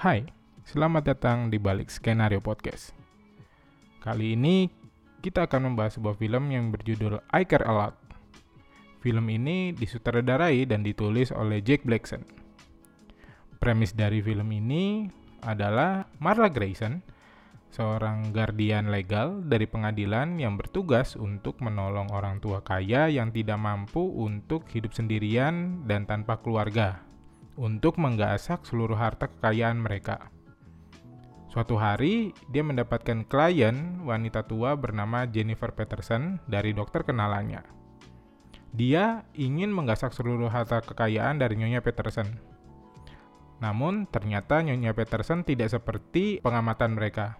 Hai, selamat datang di balik skenario podcast. Kali ini kita akan membahas sebuah film yang berjudul I Care A Lot. Film ini disutradarai dan ditulis oleh Jack Blackson. Premis dari film ini adalah Marla Grayson, seorang guardian legal dari pengadilan yang bertugas untuk menolong orang tua kaya yang tidak mampu untuk hidup sendirian dan tanpa keluarga untuk menggasak seluruh harta kekayaan mereka. Suatu hari, dia mendapatkan klien wanita tua bernama Jennifer Peterson dari dokter kenalannya. Dia ingin menggasak seluruh harta kekayaan dari Nyonya Peterson. Namun, ternyata Nyonya Peterson tidak seperti pengamatan mereka.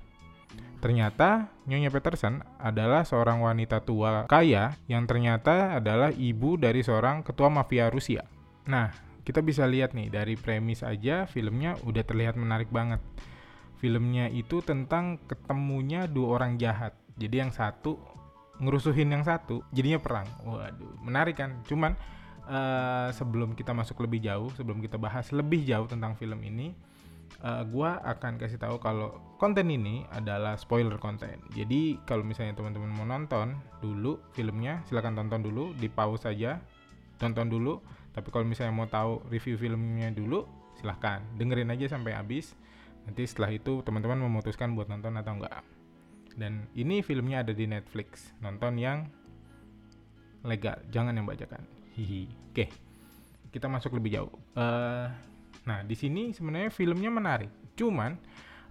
Ternyata Nyonya Peterson adalah seorang wanita tua kaya yang ternyata adalah ibu dari seorang ketua mafia Rusia. Nah, kita bisa lihat nih dari premis aja filmnya udah terlihat menarik banget. Filmnya itu tentang ketemunya dua orang jahat. Jadi yang satu ngerusuhin yang satu, jadinya perang. Waduh, menarik kan? Cuman uh, sebelum kita masuk lebih jauh, sebelum kita bahas lebih jauh tentang film ini, uh, gua akan kasih tahu kalau konten ini adalah spoiler konten. Jadi kalau misalnya teman-teman mau nonton dulu filmnya, silahkan tonton dulu, di pause saja, tonton dulu tapi kalau misalnya mau tahu review filmnya dulu, silahkan dengerin aja sampai habis. Nanti setelah itu teman-teman memutuskan buat nonton atau enggak. Dan ini filmnya ada di Netflix. Nonton yang legal, jangan yang bajakan. Hihi. Oke, kita masuk lebih jauh. Uh, nah, di sini sebenarnya filmnya menarik. Cuman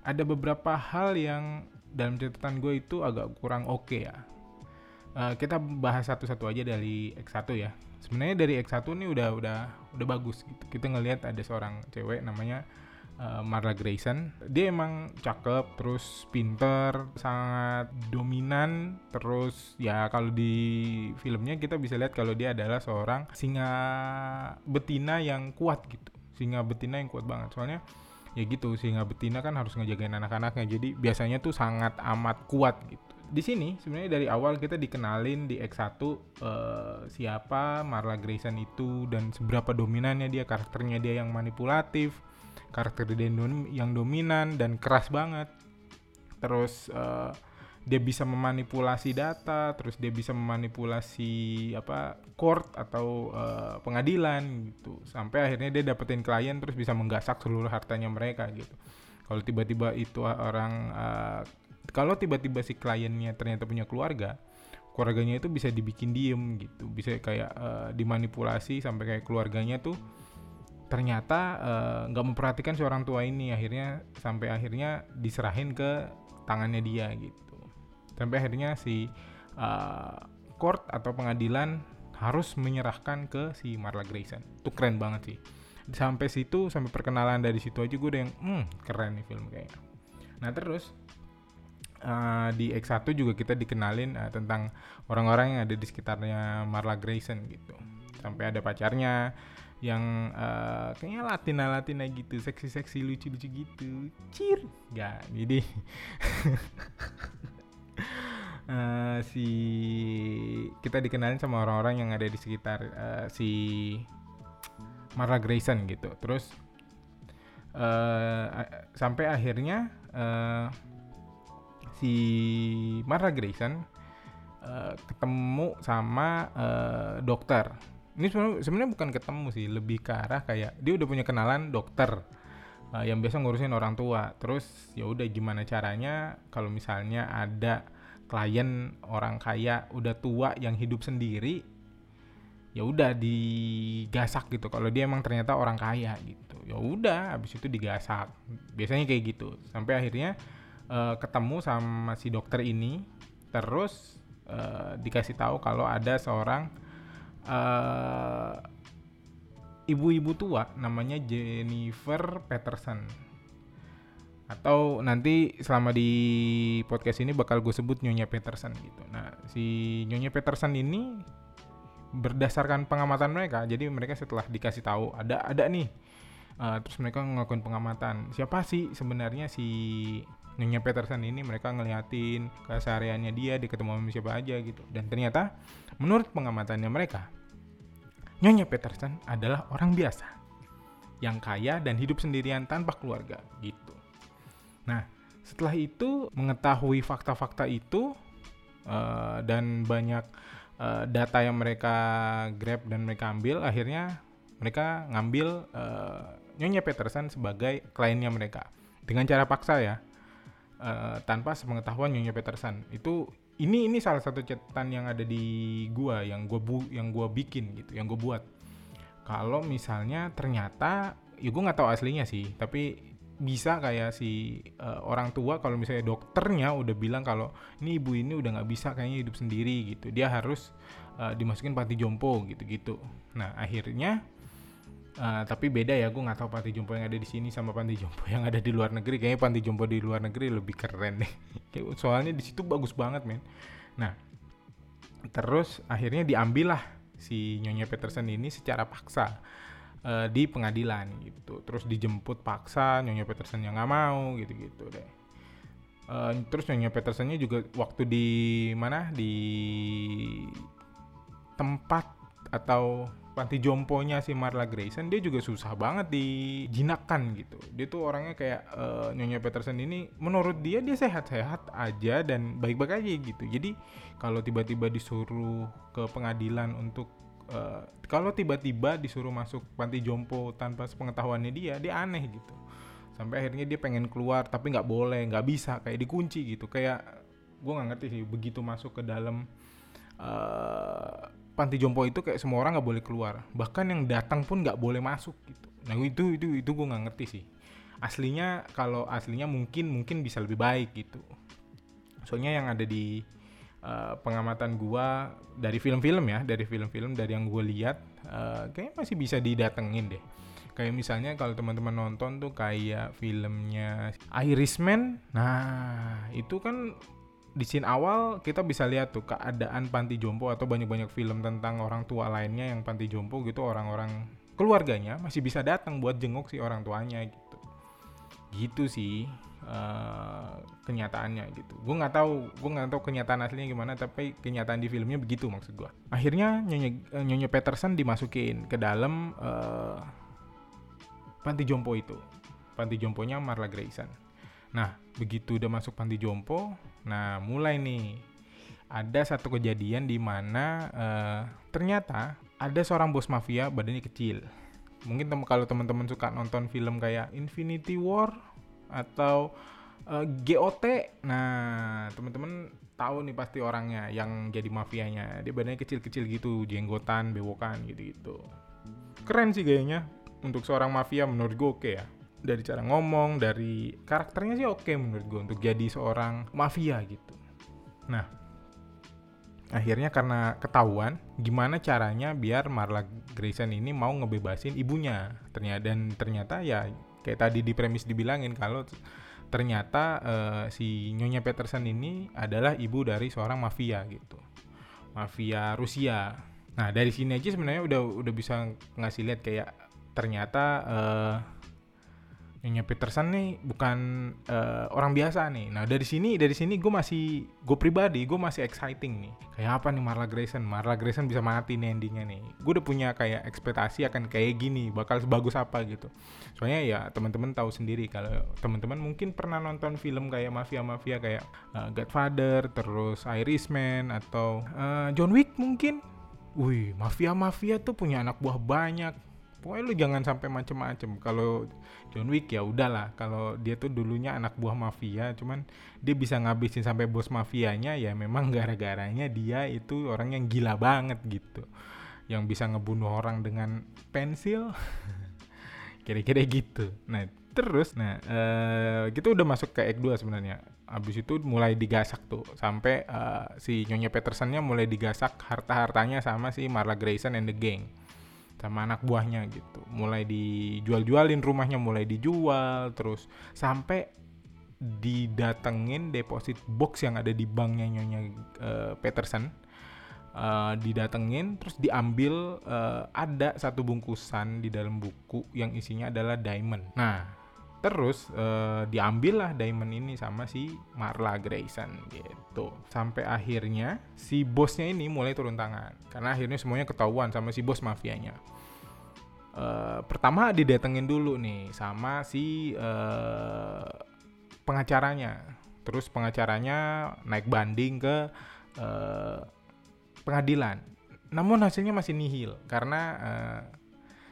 ada beberapa hal yang dalam catatan gue itu agak kurang oke okay ya. Uh, kita bahas satu-satu aja dari X1 ya sebenarnya dari X1 nih udah udah udah bagus gitu. Kita ngelihat ada seorang cewek namanya uh, Marla Grayson. Dia emang cakep, terus pinter, sangat dominan, terus ya kalau di filmnya kita bisa lihat kalau dia adalah seorang singa betina yang kuat gitu. Singa betina yang kuat banget. Soalnya ya gitu singa betina kan harus ngejagain anak-anaknya jadi biasanya tuh sangat amat kuat gitu di sini sebenarnya dari awal kita dikenalin di X1 uh, eh, siapa Marla Grayson itu dan seberapa dominannya dia karakternya dia yang manipulatif karakter dia yang dominan dan keras banget. Terus uh, dia bisa memanipulasi data terus dia bisa memanipulasi apa court atau uh, pengadilan gitu. Sampai akhirnya dia dapetin klien terus bisa menggasak seluruh hartanya mereka gitu. Kalau tiba-tiba itu orang uh, kalau tiba-tiba si kliennya ternyata punya keluarga keluarganya itu bisa dibikin diem gitu. Bisa kayak uh, dimanipulasi sampai kayak keluarganya tuh ternyata eh, nggak uh, memperhatikan si orang tua ini. Akhirnya sampai akhirnya diserahin ke tangannya dia gitu. Sampai akhirnya si uh, court atau pengadilan harus menyerahkan ke si Marla Grayson. Itu keren banget sih. Sampai situ sampai perkenalan dari situ aja gue udah yang hmm keren nih film kayaknya. Nah terus uh, di X1 juga kita dikenalin uh, tentang orang-orang yang ada di sekitarnya Marla Grayson gitu. Sampai ada pacarnya yang uh, kayaknya Latina-Latina gitu, seksi-seksi lucu-lucu gitu. Cir. Gak, jadi uh, si kita dikenalin sama orang-orang yang ada di sekitar uh, si Marla Grayson gitu. Terus uh, sampai akhirnya uh, si Marla Grayson uh, ketemu sama uh, dokter. Ini sebenarnya bukan ketemu sih, lebih ke arah kayak dia udah punya kenalan dokter uh, yang biasa ngurusin orang tua. Terus ya udah gimana caranya kalau misalnya ada klien orang kaya udah tua yang hidup sendiri ya udah digasak gitu kalau dia emang ternyata orang kaya gitu ya udah habis itu digasak biasanya kayak gitu sampai akhirnya uh, ketemu sama si dokter ini terus uh, dikasih tahu kalau ada seorang uh, ibu-ibu tua namanya Jennifer Peterson. Atau nanti selama di podcast ini bakal gue sebut Nyonya Peterson gitu. Nah si Nyonya Peterson ini berdasarkan pengamatan mereka, jadi mereka setelah dikasih tahu ada ada nih, uh, terus mereka ngelakuin pengamatan. Siapa sih sebenarnya si Nyonya Peterson ini mereka ngeliatin kesehariannya dia di ketemu sama siapa aja gitu dan ternyata menurut pengamatannya mereka Nyonya Peterson adalah orang biasa yang kaya dan hidup sendirian tanpa keluarga gitu. Nah, setelah itu mengetahui fakta-fakta itu uh, dan banyak uh, data yang mereka grab dan mereka ambil, akhirnya mereka ngambil uh, Nyonya Peterson sebagai kliennya mereka dengan cara paksa ya, uh, tanpa sepengetahuan Nyonya Peterson. Itu ini ini salah satu catatan yang ada di gua yang gua bu yang gua bikin gitu, yang gua buat. Kalau misalnya ternyata ya gua nggak tahu aslinya sih, tapi bisa kayak si uh, orang tua kalau misalnya dokternya udah bilang kalau ini ibu ini udah nggak bisa kayaknya hidup sendiri gitu dia harus uh, dimasukin panti jompo gitu-gitu nah akhirnya uh, tapi beda ya gue nggak tahu panti jompo yang ada di sini sama panti jompo yang ada di luar negeri. Kayaknya panti jompo di luar negeri lebih keren deh. Soalnya di situ bagus banget men. Nah terus akhirnya diambil lah si nyonya Peterson ini secara paksa uh, di pengadilan gitu. Terus dijemput paksa nyonya Peterson yang nggak mau gitu gitu deh. Uh, terus nyonya Petersonnya juga waktu di mana? Di tempat atau panti jomponya si Marla Grayson dia juga susah banget dijinakkan gitu. Dia tuh orangnya kayak uh, Nyonya Peterson ini menurut dia dia sehat-sehat aja dan baik-baik aja gitu. Jadi kalau tiba-tiba disuruh ke pengadilan untuk uh, kalau tiba-tiba disuruh masuk panti jompo tanpa sepengetahuannya dia dia aneh gitu. Sampai akhirnya dia pengen keluar tapi nggak boleh nggak bisa kayak dikunci gitu. Kayak gue nggak ngerti sih begitu masuk ke dalam uh, panti jompo itu kayak semua orang nggak boleh keluar. Bahkan yang datang pun nggak boleh masuk gitu. Nah itu itu itu gue nggak ngerti sih. Aslinya kalau aslinya mungkin mungkin bisa lebih baik gitu. Soalnya yang ada di uh, pengamatan gua dari film-film ya dari film-film dari yang gue lihat uh, kayaknya masih bisa didatengin deh. Kayak misalnya kalau teman-teman nonton tuh kayak filmnya Irishman nah itu kan di scene awal kita bisa lihat tuh keadaan panti jompo atau banyak-banyak film tentang orang tua lainnya yang panti jompo gitu orang-orang keluarganya masih bisa datang buat jenguk si orang tuanya gitu gitu sih uh, kenyataannya gitu. Gue nggak tahu, gue nggak tahu kenyataan aslinya gimana, tapi kenyataan di filmnya begitu maksud gue. Akhirnya nyonya eh, nyonya Peterson dimasukin ke dalam uh, panti jompo itu, panti jomponya Marla Grayson. Nah begitu udah masuk panti jompo, nah mulai nih ada satu kejadian di mana uh, ternyata ada seorang bos mafia badannya kecil. Mungkin tem kalau teman-teman suka nonton film kayak Infinity War atau uh, eh, GOT. Nah, teman-teman tahu nih pasti orangnya yang jadi mafianya. Dia badannya kecil-kecil gitu, jenggotan, bewokan gitu-gitu. Keren sih gayanya untuk seorang mafia menurut gue oke ya. Dari cara ngomong, dari karakternya sih oke menurut gue untuk jadi seorang mafia gitu. Nah, akhirnya karena ketahuan gimana caranya biar Marla Grayson ini mau ngebebasin ibunya. Ternyata dan ternyata ya kayak tadi di premis dibilangin kalau ternyata uh, si Nyonya Peterson ini adalah ibu dari seorang mafia gitu. Mafia Rusia. Nah dari sini aja sebenarnya udah udah bisa ngasih lihat kayak ternyata uh, Nyonya Peterson nih bukan uh, orang biasa nih. Nah dari sini dari sini gue masih gue pribadi gue masih exciting nih. Kayak apa nih Marla Grayson? Marla Grayson bisa mati nih endingnya nih. Gue udah punya kayak ekspektasi akan kayak gini, bakal sebagus apa gitu. Soalnya ya teman-teman tahu sendiri kalau teman-teman mungkin pernah nonton film kayak mafia-mafia kayak uh, Godfather, terus Irishman atau uh, John Wick mungkin. Wih, mafia-mafia tuh punya anak buah banyak pokoknya lu jangan sampai macem-macem. Kalau John Wick ya udahlah. Kalau dia tuh dulunya anak buah mafia cuman dia bisa ngabisin sampai bos mafianya ya memang gara-garanya dia itu orang yang gila banget gitu. Yang bisa ngebunuh orang dengan pensil. Kira-kira gitu. Nah terus nah uh, kita udah masuk ke Act 2 sebenarnya. Abis itu mulai digasak tuh. Sampai uh, si Nyonya Petersonnya mulai digasak harta-hartanya sama si Marla Grayson and the gang sama anak buahnya gitu. Mulai dijual-jualin rumahnya mulai dijual terus sampai didatengin deposit box yang ada di banknya nyonya uh, Peterson uh, didatengin terus diambil uh, ada satu bungkusan di dalam buku yang isinya adalah diamond. Nah terus uh, diambil lah diamond ini sama si Marla Grayson gitu. Sampai akhirnya si bosnya ini mulai turun tangan. Karena akhirnya semuanya ketahuan sama si bos mafianya. Uh, pertama didatengin dulu nih sama si uh, pengacaranya. Terus pengacaranya naik banding ke uh, pengadilan. Namun hasilnya masih nihil karena uh,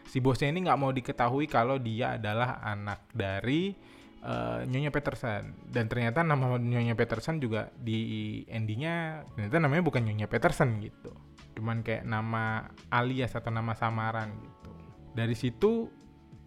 si bosnya ini nggak mau diketahui kalau dia adalah anak dari uh, Nyonya Peterson. Dan ternyata nama Nyonya Peterson juga di endingnya ternyata namanya bukan Nyonya Peterson gitu. Cuman kayak nama alias atau nama samaran gitu. Dari situ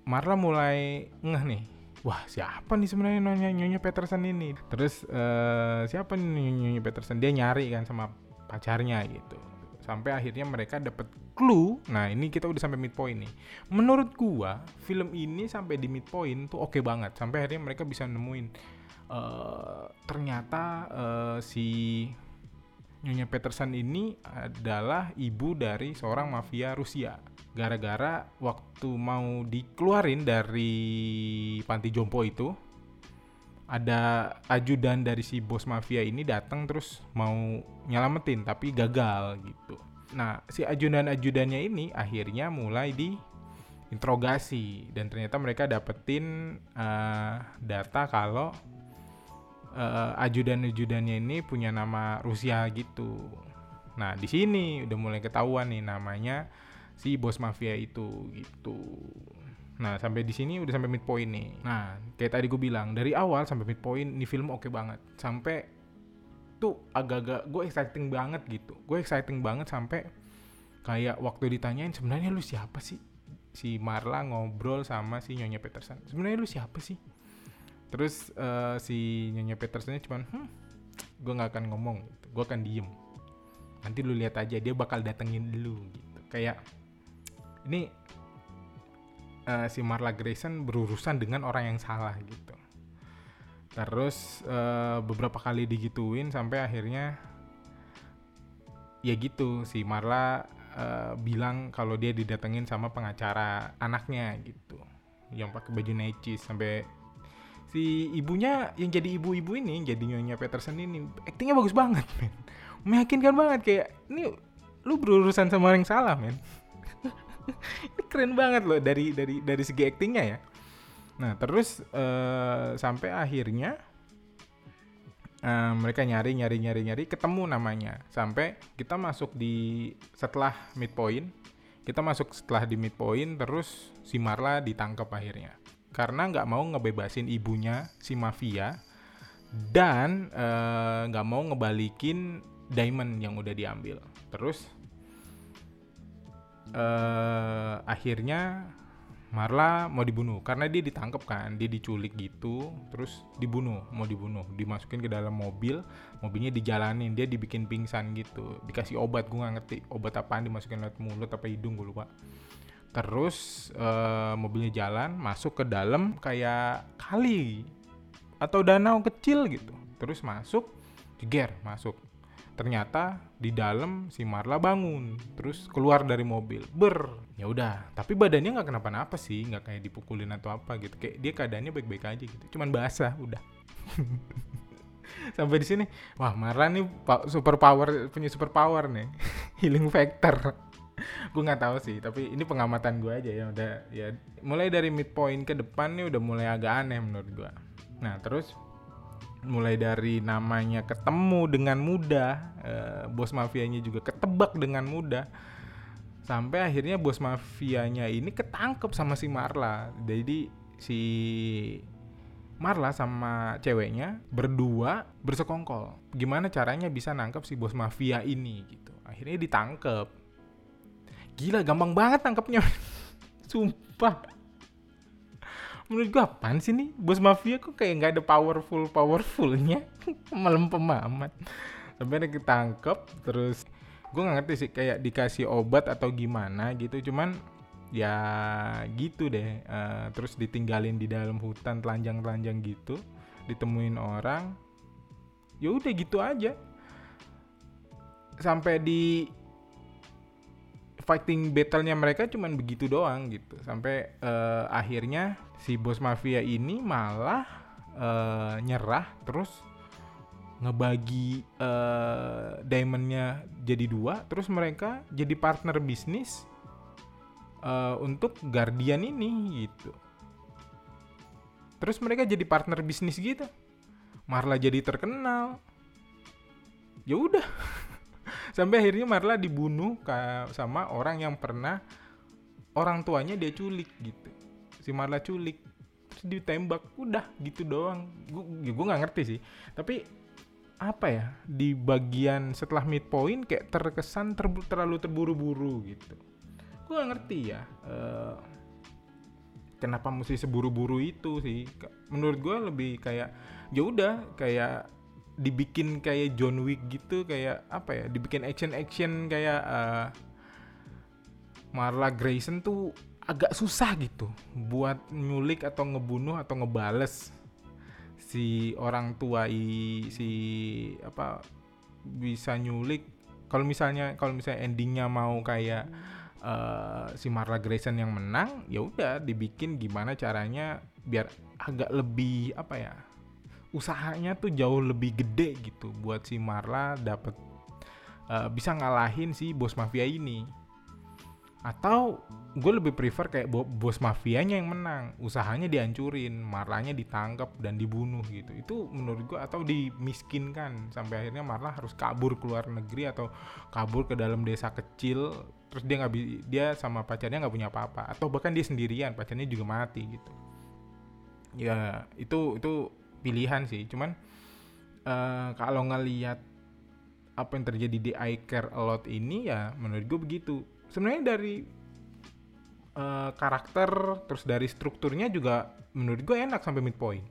Marla mulai ngeh nih. Wah siapa nih sebenarnya Nyonya Nyonya Peterson ini? Terus uh, siapa nih Nyonya Peterson? Dia nyari kan sama pacarnya gitu sampai akhirnya mereka dapat clue. Nah ini kita udah sampai midpoint nih. Menurut gua film ini sampai di midpoint tuh oke okay banget. Sampai akhirnya mereka bisa nemuin uh, ternyata uh, si Nyonya Peterson ini adalah ibu dari seorang mafia Rusia. Gara-gara waktu mau dikeluarin dari panti jompo itu, ada ajudan dari si bos mafia ini datang terus mau nyelamatin tapi gagal gitu. Nah, si ajudan-ajudannya ini akhirnya mulai di interogasi dan ternyata mereka dapetin uh, data kalau uh, ajudan-ajudannya ini punya nama Rusia gitu. Nah, di sini udah mulai ketahuan nih namanya si bos mafia itu gitu. Nah, sampai di sini udah sampai midpoint nih. Nah, kayak tadi gue bilang, dari awal sampai midpoint nih film oke okay banget. Sampai tuh agak-agak gue exciting banget gitu. Gue exciting banget sampai kayak waktu ditanyain sebenarnya lu siapa sih? Si Marla ngobrol sama si Nyonya Peterson. Sebenarnya lu siapa sih? Terus uh, si Nyonya Petersonnya cuman, hmm, gue nggak akan ngomong, gitu. gue akan diem. Nanti lu lihat aja dia bakal datengin lu gitu. Kayak ini uh, si Marla Grayson berurusan dengan orang yang salah gitu. Terus uh, beberapa kali digituin sampai akhirnya ya gitu si Marla uh, bilang kalau dia didatengin sama pengacara anaknya gitu. Yang pakai baju necis sampai si ibunya yang jadi ibu-ibu ini jadi nyonya Peterson ini aktingnya bagus banget men. Meyakinkan banget kayak ini lu berurusan sama orang yang salah men keren banget loh dari dari dari segi aktingnya ya. Nah terus uh, sampai akhirnya uh, mereka nyari nyari nyari nyari ketemu namanya. Sampai kita masuk di setelah midpoint kita masuk setelah di midpoint terus si Marla ditangkap akhirnya. Karena nggak mau ngebebasin ibunya si mafia dan eh, nggak uh, mau ngebalikin diamond yang udah diambil. Terus uh, akhirnya Marla mau dibunuh. Karena dia ditangkap kan dia diculik gitu terus dibunuh mau dibunuh. Dimasukin ke dalam mobil mobilnya dijalanin dia dibikin pingsan gitu. Dikasih obat gue nggak ngerti obat apaan dimasukin lewat mulut apa hidung gue lupa. Terus uh, mobilnya jalan masuk ke dalam kayak kali atau danau kecil gitu. Terus masuk jeger masuk ternyata di dalam si Marla bangun terus keluar dari mobil. Ber ya udah. Tapi badannya nggak kenapa-napa sih nggak kayak dipukulin atau apa gitu. Kayak dia keadaannya baik-baik aja gitu. Cuman basah udah. Sampai di sini wah Marla nih super power punya super power nih. Healing factor. Gue nggak tahu sih tapi ini pengamatan gue aja ya. Udah ya mulai dari midpoint ke depan nih udah mulai agak aneh menurut gue nah terus mulai dari namanya ketemu dengan mudah eh, bos mafianya juga ketebak dengan mudah sampai akhirnya bos mafianya ini ketangkep sama si Marla. Jadi si Marla sama ceweknya berdua bersekongkol. Gimana caranya bisa nangkep si bos mafia ini gitu. Akhirnya ditangkep. Gila gampang banget nangkepnya. Sumpah menurut gua apaan sih nih? Bos mafia kok kayak nggak ada powerful powerfulnya? Malam pemamat. Sampai ada ketangkep terus gue nggak ngerti sih kayak dikasih obat atau gimana gitu. Cuman ya gitu deh. Uh, terus ditinggalin di dalam hutan telanjang-telanjang gitu. Ditemuin orang. Ya udah gitu aja. Sampai di fighting battle-nya mereka cuman begitu doang gitu. Sampai uh, akhirnya si bos mafia ini malah uh, nyerah terus ngebagi uh, diamondnya jadi dua terus mereka jadi partner bisnis uh, untuk Guardian ini gitu. Terus mereka jadi partner bisnis gitu. Marla jadi terkenal. Ya udah sampai akhirnya Marla dibunuh sama orang yang pernah orang tuanya dia culik gitu. Si Marla culik terus ditembak. Udah gitu doang. Gue ya gue nggak ngerti sih. Tapi apa ya di bagian setelah midpoint kayak terkesan ter, terlalu terburu-buru gitu. Gue gak ngerti ya uh, kenapa mesti seburu-buru itu sih. Menurut gue lebih kayak ya udah kayak dibikin kayak John Wick gitu kayak apa ya dibikin action action kayak uh, Marla Grayson tuh agak susah gitu buat nyulik atau ngebunuh atau ngebales si orang tua i, si apa bisa nyulik. Kalau misalnya kalau misalnya endingnya mau kayak uh, si Marla Grayson yang menang ya udah dibikin gimana caranya biar agak lebih apa ya usahanya tuh jauh lebih gede gitu buat si Marla dapat uh, eh, bisa ngalahin si bos mafia ini. Atau gue lebih prefer kayak bos mafianya yang menang. Usahanya dihancurin Marlanya ditangkap dan dibunuh gitu. Itu menurut gue atau dimiskinkan sampai akhirnya Marla harus kabur ke luar negeri atau kabur ke dalam desa kecil. Terus dia nggak dia sama pacarnya nggak punya apa-apa. Atau bahkan dia sendirian pacarnya juga mati gitu. Ya itu itu pilihan sih. Cuman uh, kalau ngelihat apa yang terjadi di I Care A Lot ini ya menurut gue begitu. Sebenarnya dari uh, karakter terus dari strukturnya juga menurut gue enak sampai midpoint.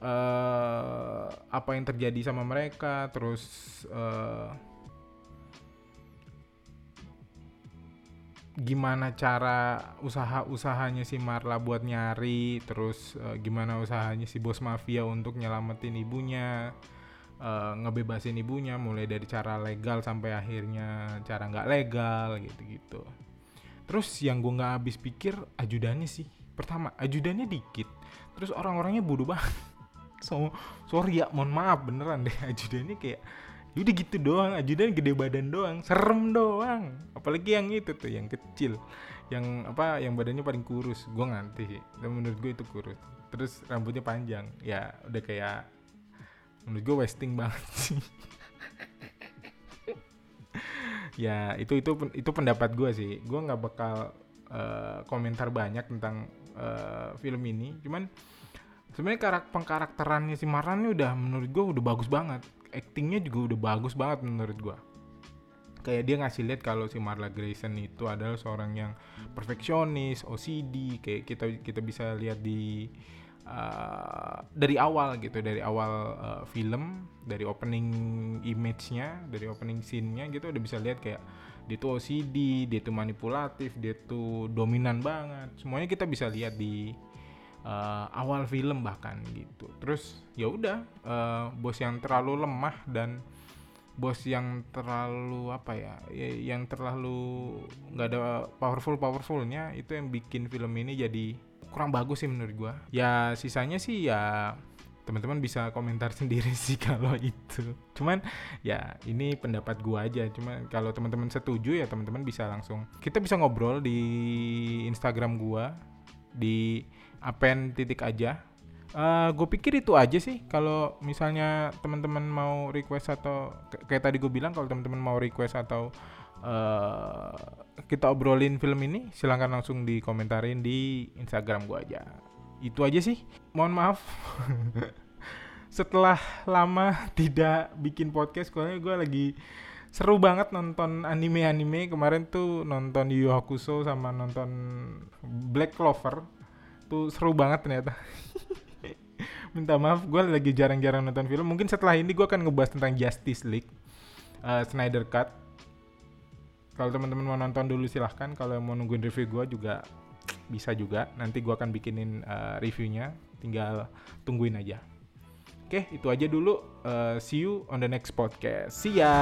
Uh, apa yang terjadi sama mereka terus gimana cara usaha-usahanya si Marla buat nyari terus uh, gimana usahanya si bos mafia untuk nyelamatin ibunya uh, ngebebasin ibunya mulai dari cara legal sampai akhirnya cara nggak legal gitu-gitu. Terus yang gue nggak habis pikir ajudannya sih. Pertama ajudannya dikit. Terus orang-orangnya bodoh banget. So sorry ya mohon maaf beneran deh. Ajudannya kayak ya udah gitu doang ajudan gede badan doang serem doang. Apalagi yang itu tuh yang kecil. Yang apa yang badannya paling kurus. Gue nganti sih dan menurut gue itu kurus. Terus rambutnya panjang. Ya udah kayak menurut gue wasting banget sih. Ya itu itu itu pendapat gue sih. Gue nggak bakal uh, komentar banyak tentang uh, film ini. Cuman sebenarnya karakter pengkarakterannya si Marlan ini udah menurut gue udah bagus banget actingnya juga udah bagus banget menurut gue kayak dia ngasih lihat kalau si Marla Grayson itu adalah seorang yang perfeksionis OCD kayak kita kita bisa lihat di uh, dari awal gitu dari awal uh, film dari opening image-nya dari opening scene-nya gitu udah bisa lihat kayak dia tuh OCD dia tuh manipulatif dia tuh dominan banget. Semuanya kita bisa lihat di uh, awal film bahkan gitu. Terus ya udah uh, bos yang terlalu lemah dan bos yang terlalu apa ya, ya yang terlalu nggak ada powerful powerfulnya itu yang bikin film ini jadi kurang bagus sih menurut gue ya sisanya sih ya teman-teman bisa komentar sendiri sih kalau itu. Cuman ya ini pendapat gue aja. Cuma kalau teman-teman setuju ya teman-teman bisa langsung kita bisa ngobrol di Instagram gue di apen titik aja. Uh, eh, gue pikir itu aja sih. Kalau misalnya teman-teman mau request atau kayak tadi gue bilang kalau teman-teman mau request atau uh, kita obrolin film ini silahkan langsung dikomentarin di Instagram gue aja. Itu aja sih. Mohon maaf. Setelah lama tidak bikin podcast soalnya gue lagi seru banget nonton anime-anime. Kemarin tuh nonton Yu Hakusho sama nonton Black Clover tuh seru banget ternyata. Minta maaf gue lagi jarang-jarang nonton film. Mungkin setelah ini gue akan ngebahas tentang Justice League uh, Snyder Cut. Kalau teman-teman mau nonton dulu silahkan. Kalau mau nungguin review gue juga bisa juga. Nanti gue akan bikinin uh, reviewnya. Tinggal tungguin aja. Oke itu aja dulu. Uh, see you on the next podcast. See ya